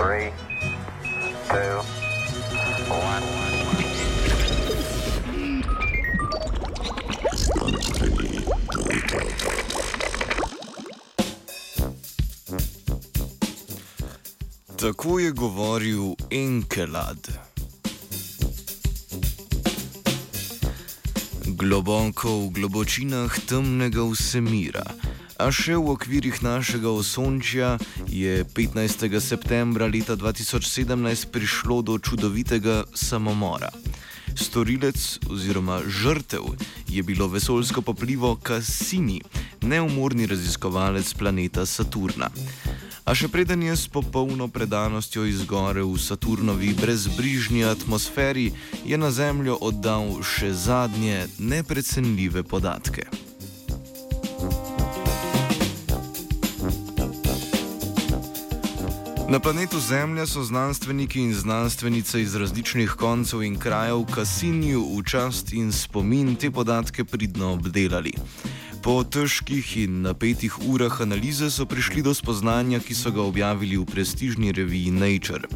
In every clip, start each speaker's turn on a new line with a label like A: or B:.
A: Three, two.
B: Tako je govoril Enkelad. Globoko v globočinah temnega vsemira, a še v okvirih našega osončja je 15. septembra leta 2017 prišlo do čudovitega samomora. Storilec oziroma žrtev je bilo vesoljsko poplivo Cassini, neumorni raziskovalec planeta Saturna. A še preden je s popolno predanostjo izgorel v Saturnovi brezbrižni atmosferi, je na Zemljo oddal še zadnje neprecenljive podatke. Na planetu Zemlja so znanstveniki in znanstvenice iz različnih koncev in krajev Kasinju v čast in spomin te podatke pridno obdelali. Po težkih in napetih urah analize so prišli do spoznanja, ki so ga objavili v prestižni reviji Nature.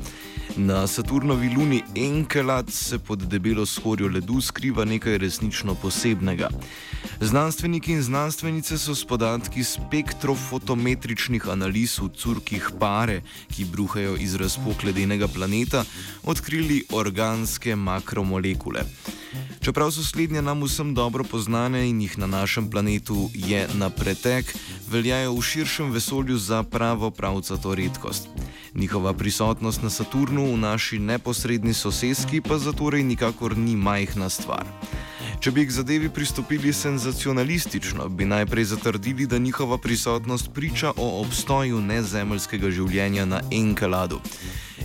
B: Na Saturnovi luni Enkelad se pod debelo skorjo ledu skriva nekaj resnično posebnega. Znanstveniki in znanstvenice so s podatki spektrofotometričnih analiz v curkih pare, ki bruhajo iz razpok ledenega planeta, odkrili organske makromolekule. Čeprav so slednje nam vsem dobro poznane in jih na našem planetu je na pretek, veljajo v širšem vesolju za pravo pravcato redkost. Njihova prisotnost na Saturnu v naši neposredni sosedski pa zatorej nikakor ni majhna stvar. Če bi k zadevi pristopili senzacionalistično, bi najprej zatrdili, da njihova prisotnost priča o obstoju nezemeljskega življenja na Enkeladu.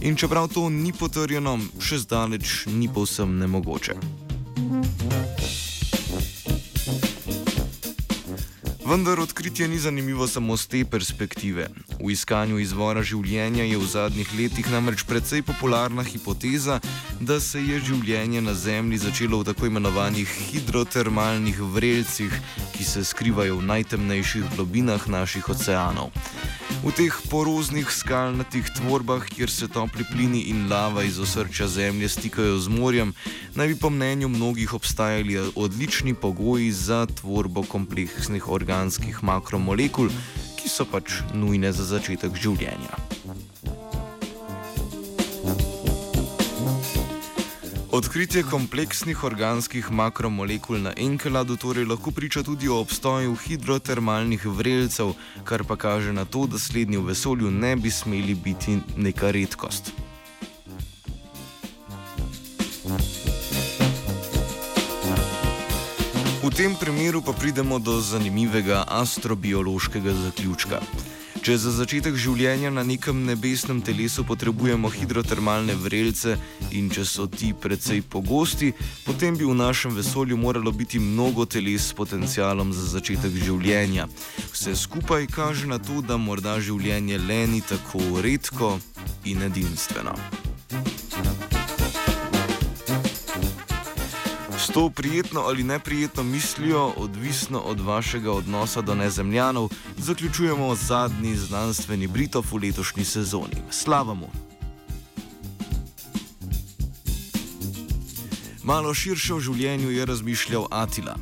B: In čeprav to ni potrjeno, še zdaleč ni povsem nemogoče. Vendar odkritje ni zanimivo samo z te perspektive. V iskanju izvora življenja je v zadnjih letih namreč precej popularna hipoteza, da se je življenje na Zemlji začelo v tako imenovanih hidrotermalnih vrelcih, ki se skrivajo v najtemnejših globinah naših oceanov. V teh poroznih skalnatih tvorbah, kjer se topli plini in lava iz osrčja Zemlje stikajo z morjem, naj bi po mnenju mnogih obstajali odlični pogoji za tvorbo kompleksnih organskih makromolekul, ki so pač nujne za začetek življenja. Odkritje kompleksnih organskih makromolekul na Enkeladu torej lahko priča tudi o obstoju hidrotermalnih vrelcev, kar pa kaže na to, da slednji v vesolju ne bi smeli biti neka redkost. V tem primeru pa pridemo do zanimivega astrobiološkega zaključka. Če za začetek življenja na nekem nebesnem telesu potrebujemo hidrotermalne vrelce in če so ti precej pogosti, potem bi v našem vesolju moralo biti mnogo teles s potencialom za začetek življenja. Vse skupaj kaže na to, da morda življenje le ni tako redko in edinstveno. S to prijetno ali neprijetno mislijo, odvisno od vašega odnosa do nezemljanov, zaključujemo zadnji znanstveni Britov v letošnji sezoni. Slavamo! Malo širše o življenju je razmišljal Atila.